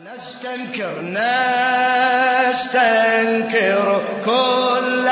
نستنكر نستنكر كل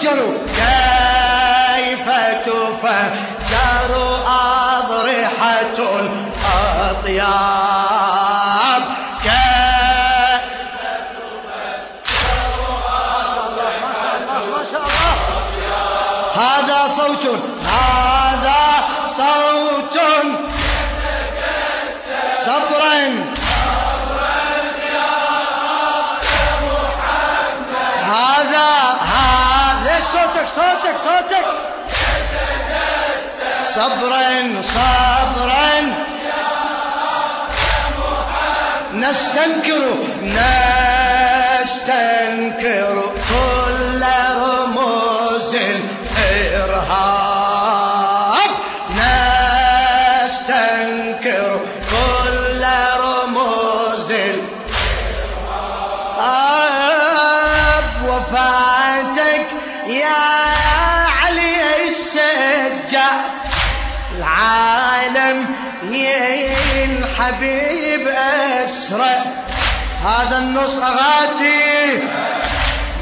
تفجر كيف تفجر أضرحة الأطياب صبرا صبرا نستنكر نستنكر كل رموز الإرهاب. نستنكر كل رموز الإرهاب. وفاتك يا الحبيب أسرى هذا النص أغاتي.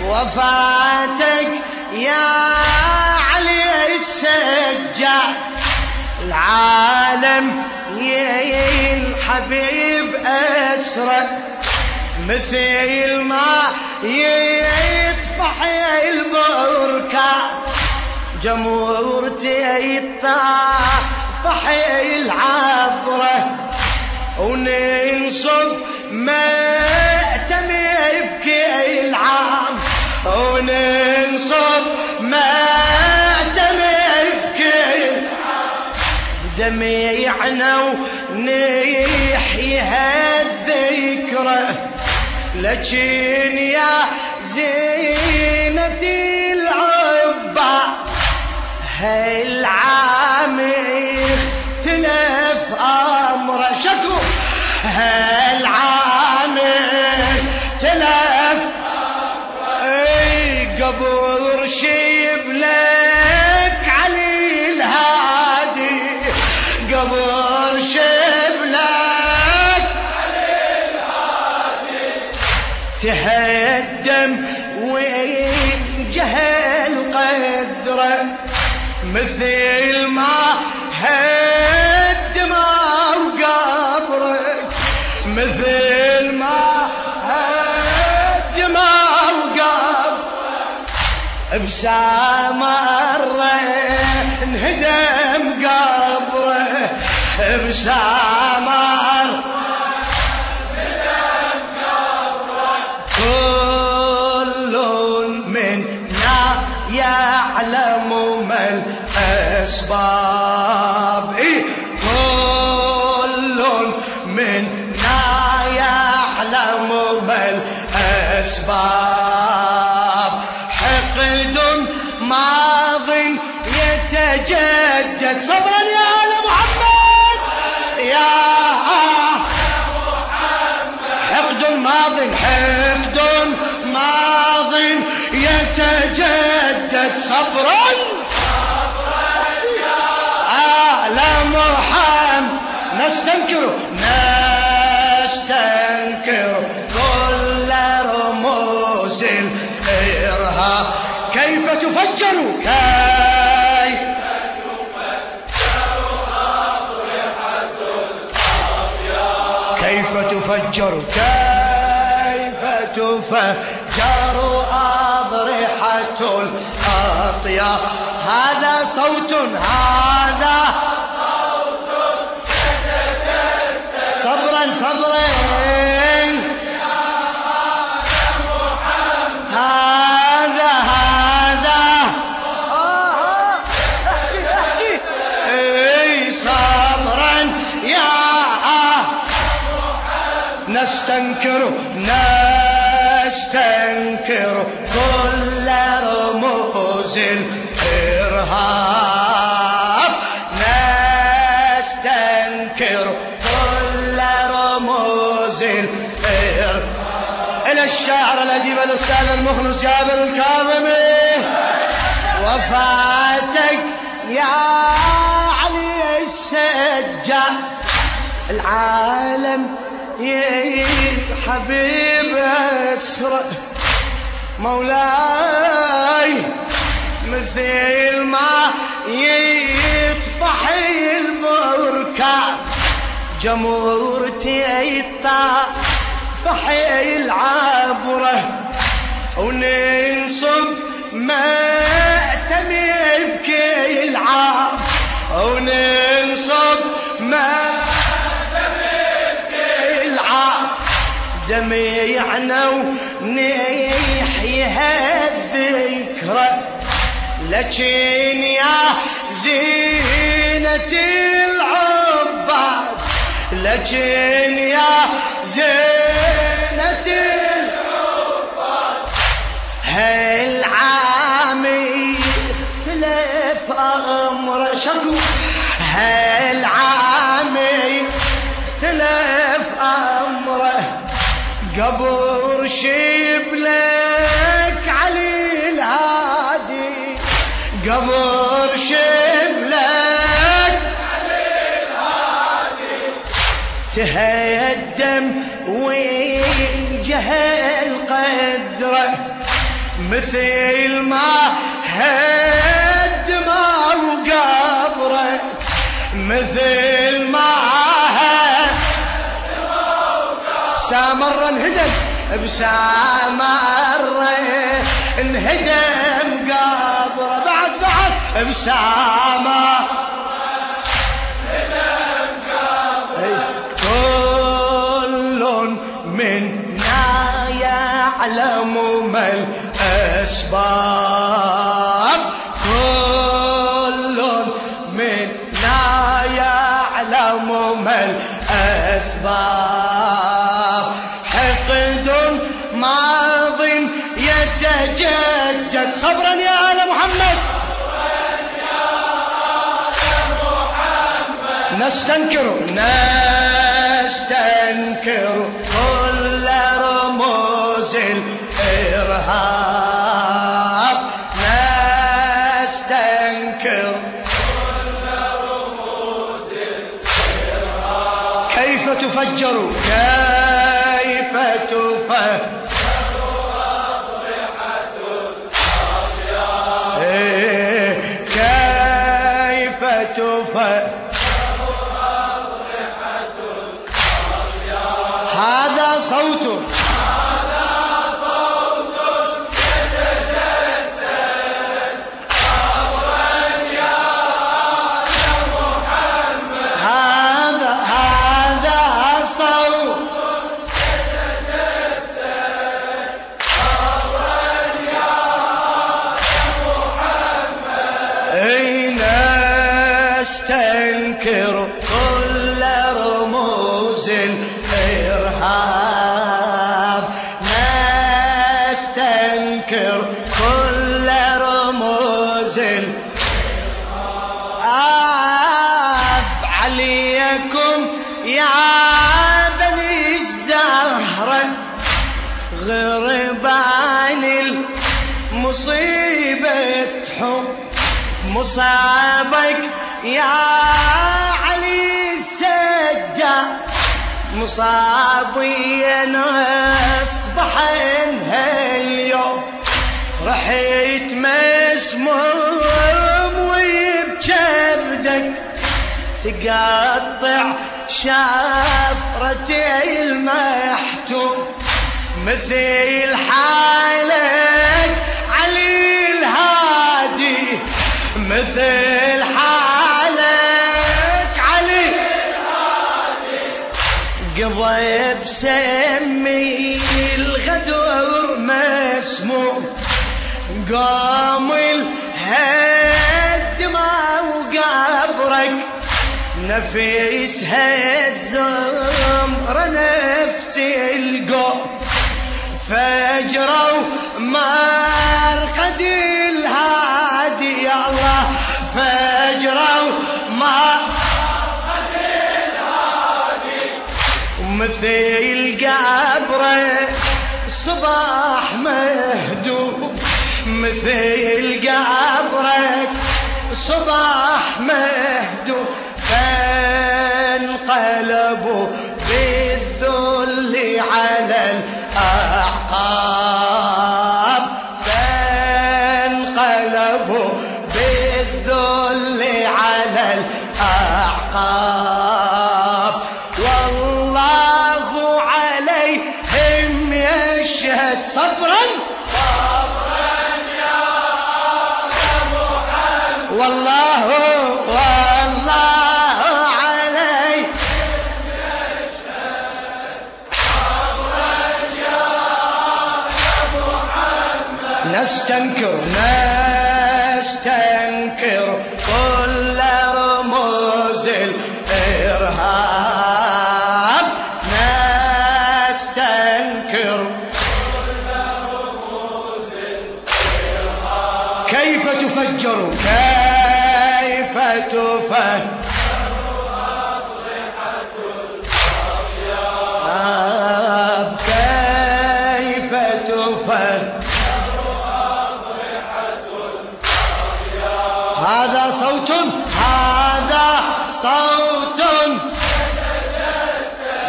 وفاتك يا علي السجاد العالم الحبيب أسرى مثل ما يطفح البركان جمهورتي يطفح وننصب مأتم يبكي العام. وننصب مأتم يبكي دميعنا ونحيي هالذكرى. لكن يا زينتي है يعلم ما الأسباب. إيه؟ كل منا يعلم ما الأسباب. حقد ماض يتجدد. صبرا يا آل محمد. يا حقد ماض حقد نستنكر نستنكر كل رموز كيف تفجر كيف كيف تفجر كيف تفجر أضرحة الأطيار هذا صوت هذا نستنكر نستنكر كل رموز الإرهاب نستنكر كل رموز الإرهاب إلى الشاعر الأديب الأستاذ المخلص جابر الكاظمي. وفاتك يا علي السجاد. العالم حبيب أسرع مولاي مثل ما يطفح البركان جمهورتي يطفح العبره وننصب مأتمي بكي العاب وننصب جميعنا ونحيي هالذكرى لكن يا زينة العباد لكن يا زينة العباد هالعامي اختلف أمر شكو؟ هالعامي قبر شبلك علي الهادي. قبر شبلك تهدم وجهل قدره مثل ما هدم وقبره. مثل سامر انهدم بسامر انهدم قبره. بعد بعد بسامر كل منا يعلم ما الأسباب. نستنكر نستنكر كل رموز الإرهاب. نستنكر كيف تفجر كيف تفجر يا بني الزهرة غربان المصيبة حب مصابك. يا علي السجاد مصابي أنا أصبح هاليوم رحيت مسموم وبجبدك تقطع شفرتي المحتوم مثل حالك علي الهادي مثل حالك علي الهادي. قضى بسمي نفيس هالزمر نفسي القوم فجروا مرقد الهادي يا الله. فجروا مرقد الهادي. ومثل قبره صباح مهدوم مثل قبرك صباح مهدو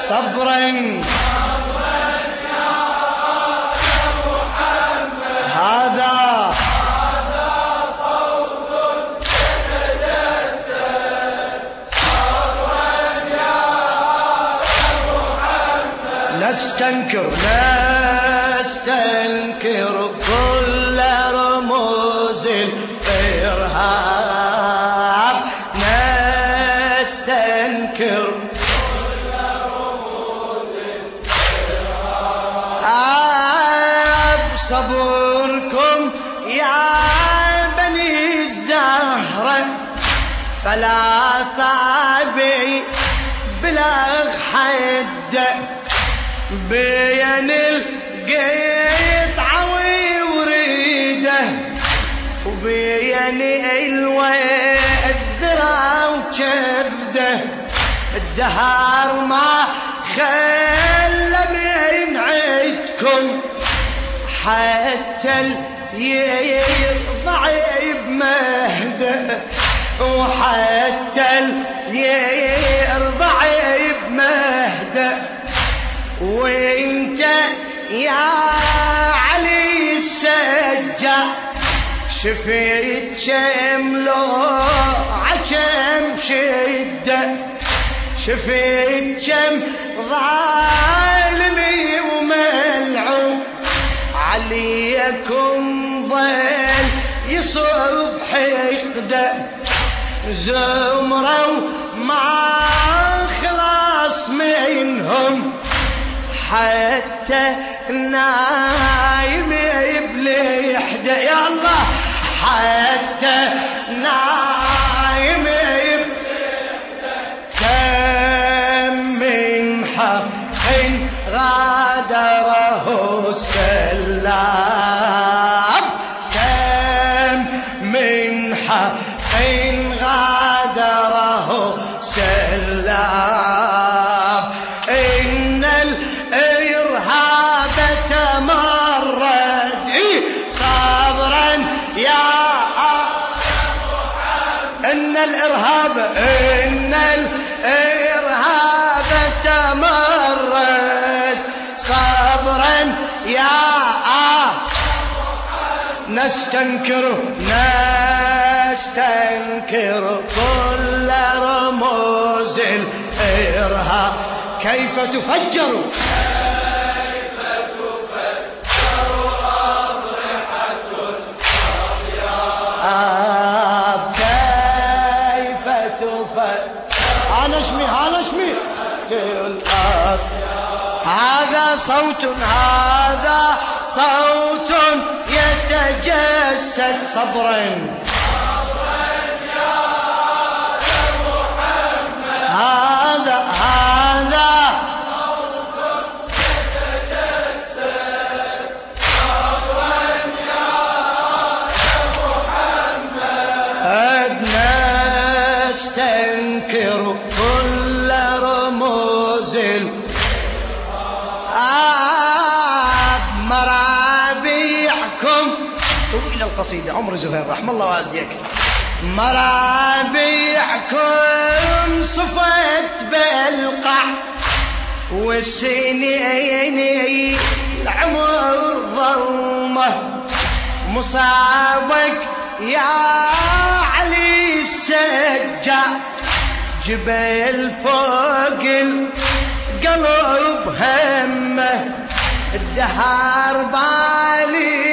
صبرا. هذا نستنكر نستنكر كل رموز الإرهاب. نستنكر يا بني الزهرة فلا صعبي بلغ حد بين القيط عوي وريده وبين الذرع وكبده الدهر ما خلى من عدكم حتى يرضع بمهده وحتى يرضع بمهده وانت يا علي السجا شفيت كم لو عكم شده شفيت كم ظالمي حقده زمرة ما خلاص منهم حتى النايم بلحده يا الله حتى نايم نستنكر نستنكر كل رموز الإرهاب. كيف تفجر؟ هذا صوت هذا صوت. يتجسد صبرا هذا هذا إلى القصيدة عمر زهير رحم الله والديك. مرابيعكم صفت بالقع والسنين العمر ظلمه مصابك يا علي السجاد جبل فوق القلب همه. الدهر باليكم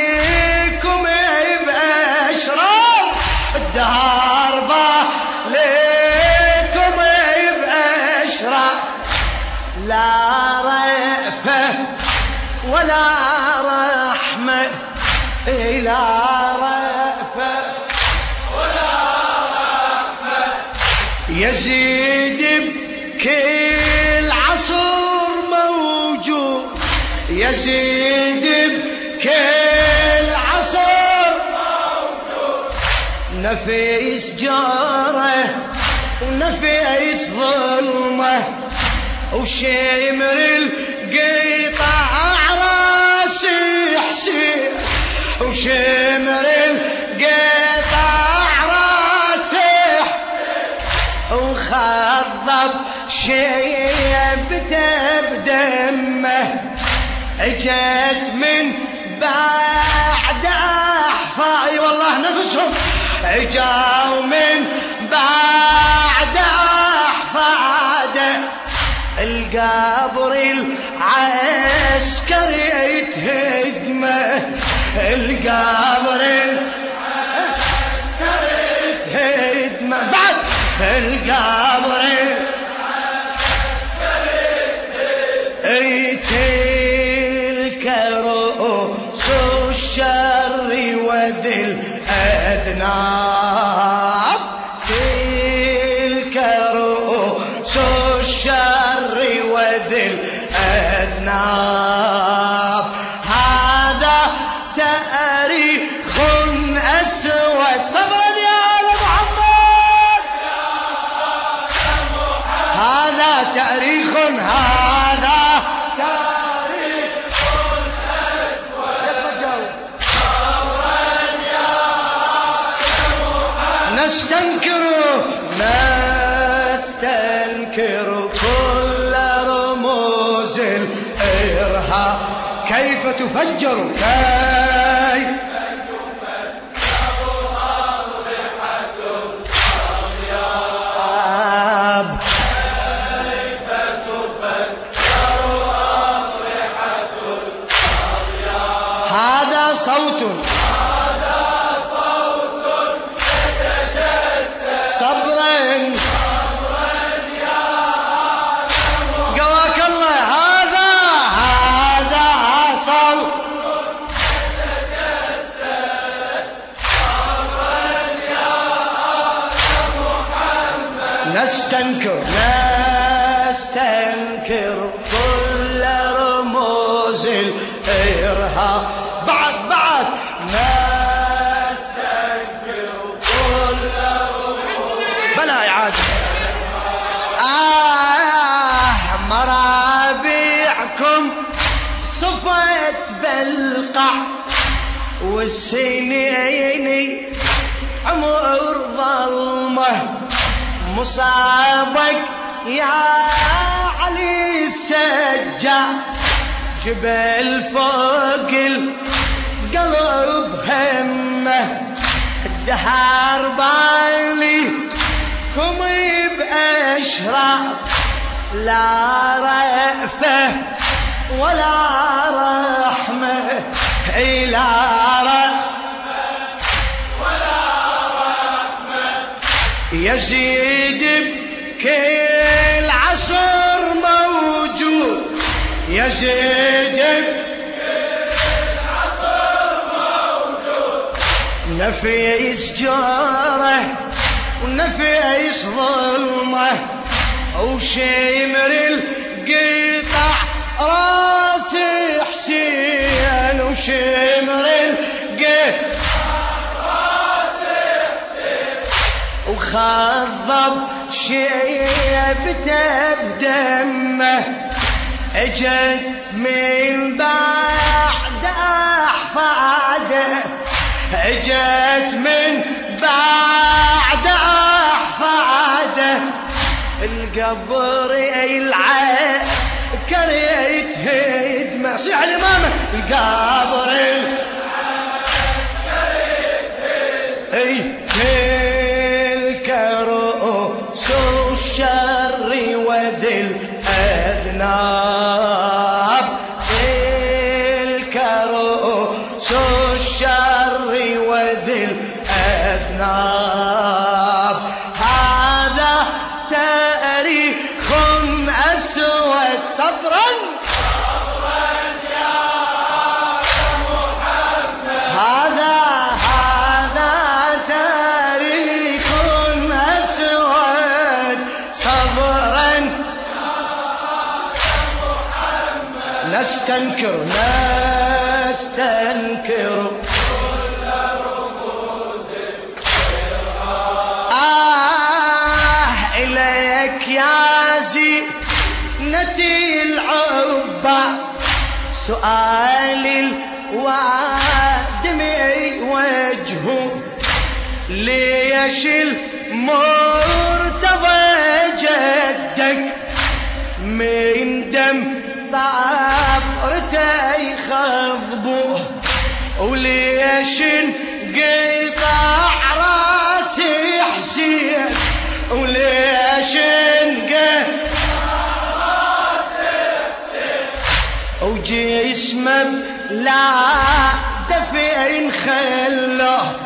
يزيد بكل عصر موجود. يزيد بكل عصر نفيس جاره ونفيس ظلمه وشمر القيطع راسي حسين وشمر شيبته بدمه اجت من بعد احفا أي والله نفسهم اجاوا من بعد احفاده القبر العسكري الأذناب تلك رؤوس الشر وذي الأذناب هذا تاريخ أسود. صبرا يا محمد. هذا تاريخ هذا نستنكر نستنكر كل رموز الإرهاب. كيف تفجر؟ كيف؟ نستنكر نستنكر كل رموز الإرهاب. بعد بعد. نستنكر كل رموز. بلا إعادة آه مرابيعكم صفت بالقع والسنين مصابك يا علي السجاد جبل فوق القلب هم الهربان كم بأشرار لا رأفة ولا رحمة يزيد بكل عصر موجود. يزيد بكل عصر موجود. نفيس جاره ونفيس ظلمه. وشمر القطع راس حسين. وشمر وخضب شيبته بدمه. اجت من بعد أحفاده. اجت من بعد أحفاده. القبر العس كريت هدمه. صيح الإمامة القبر نستنكر نستنكر آه إليك يا زينتي العبا سؤال الوادمي وجهه ليش وجسمه لا دفين خله.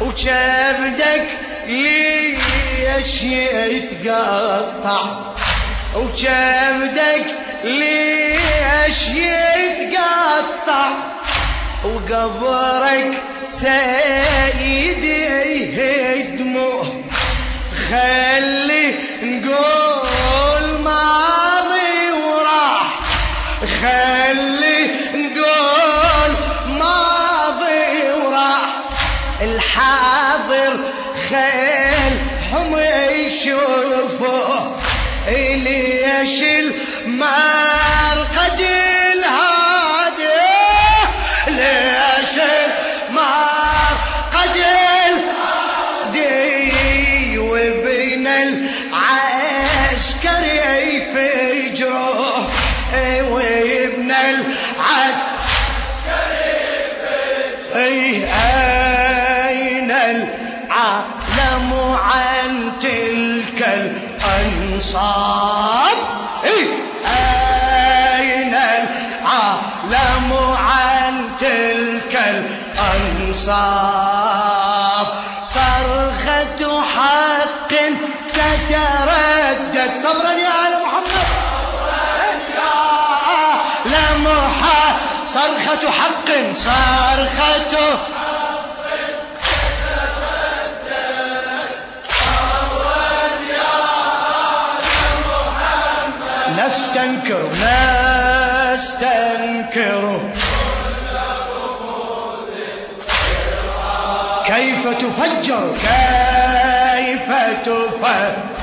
وكبدك ليش يتقطع. وكبدك ليش يتقطع. وقبرك سيدي يهدمه. خلي نقول وراح خلي نقول ماضي وراح الحاضر خيل هم يشوفه ليش مرقد الأنصار الأنصاف؟ صرخة حق تتردد. صبرا يا آل محمد. لمحا صرخة حق صرخة نستنكر نستنكر كيف تفجر؟ كيف تفجر؟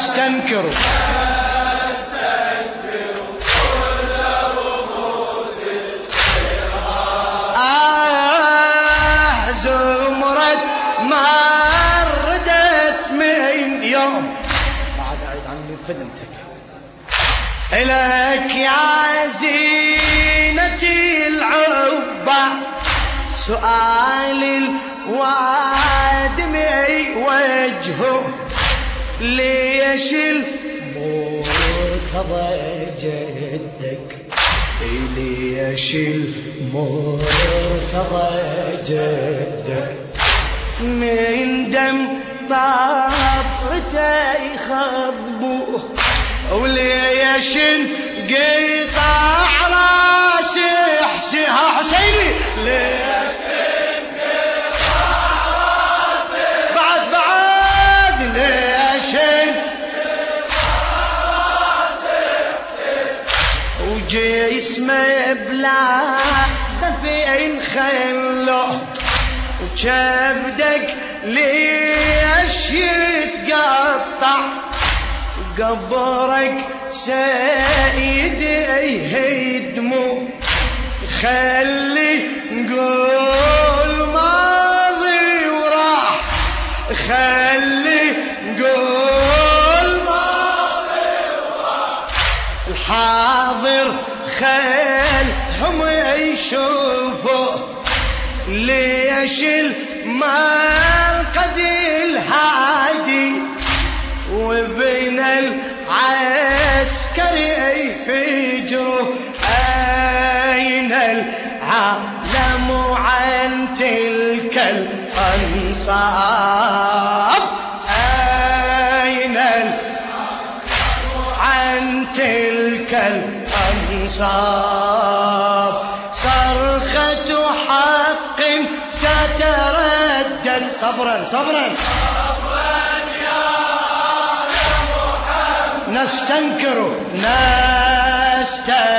أستنكر. ليش المرتضى جدك. ليش المرتضى جدك. من دم طابته يخضبوه وليش قطع راسي. حسيني. ليش وجسمه بلا دفين خلوه وكبدك ليش يتقطع؟ قبرك سيدي يهدمو. خلي نقول الحاضر خلهم يشوفوا ليش المنقد الهادي وبين العسكري فجره أين العالم عن تلك الأنصاب الأنصاب صرخة حق تتردد. صبرا صبرا. نستنكر نستنكر.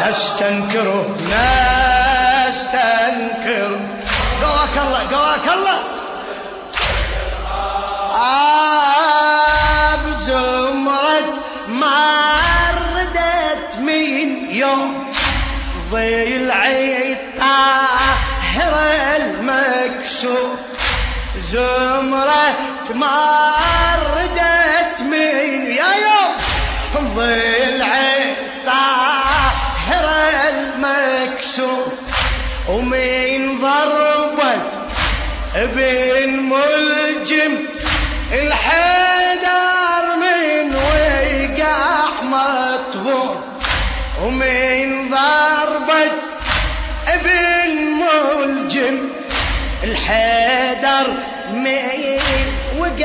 نستنكر نستنكر. قواك الله قواك الله. آب زمرة ما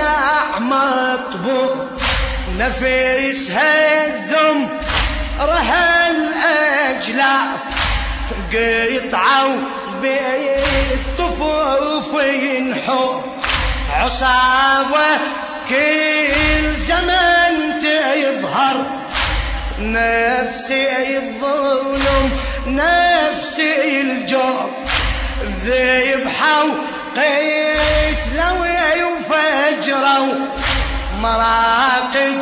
وقع مطبوع نفسها الزم رها الاجلاف قطعوا بالطفوف ينحو عصابة كل زمن تظهر نفسي الظلم نفسي الجوع ذبحوا قتلوا وفجروا مراقد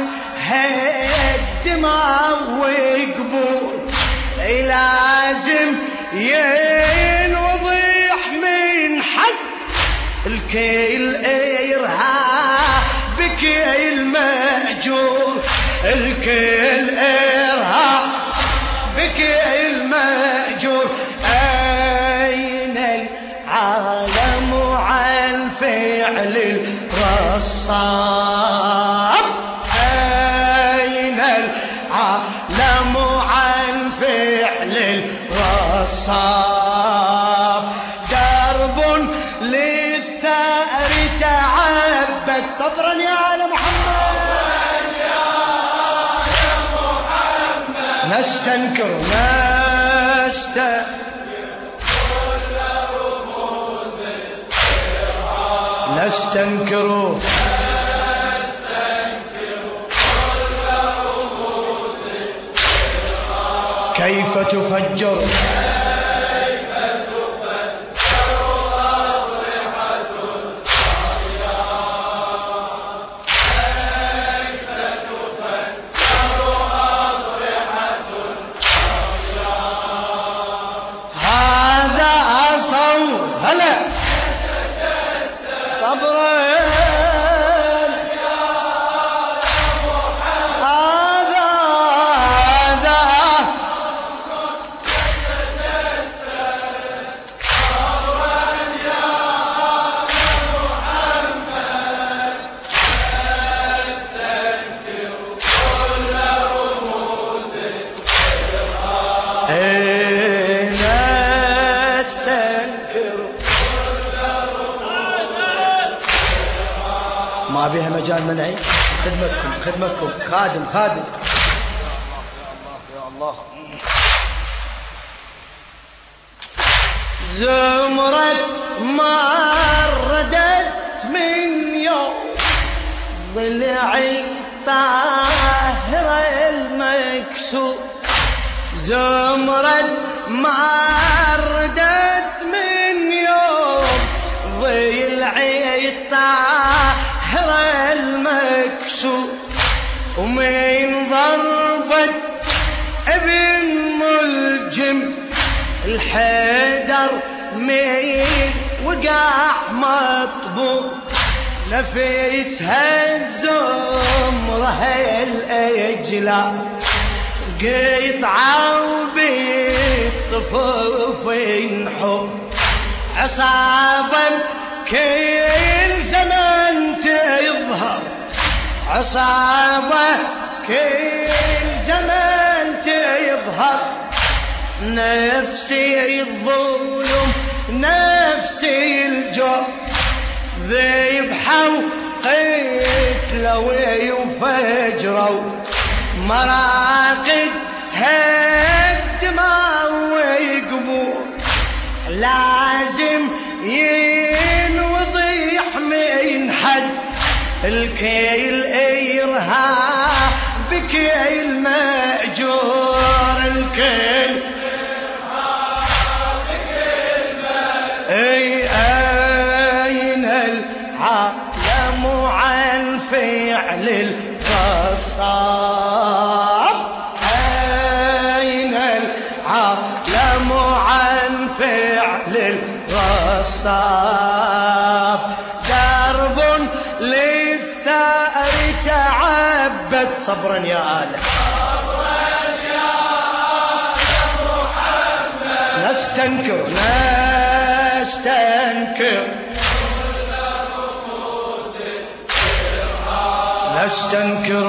هالدماء وقبور لازم ينوضح من حد الكيل نستنكر نست نستنكر كيف تفجر؟ خادم خادم يا الله زمرة ما ردت من يوم ضلعي طاهر المكسور. زمرة ما ردت من يوم ضلعي طاهر المكسور. ومن ضربت ابن ملجم الحيدر مين وقع مطبوع نفيسها الزمرة الأجلا قطعة وبالطفوف ينحو عصابا كل عصابة كل زمان تظهر. نفسي الظلم نفسي الجوع. ذبحوا قتلوا وفجروا مراقد هالدماء ويقبور لازم القصاب درب للثأر تعبد صبرا يا آله نستنكر نستنكر. نستنكر.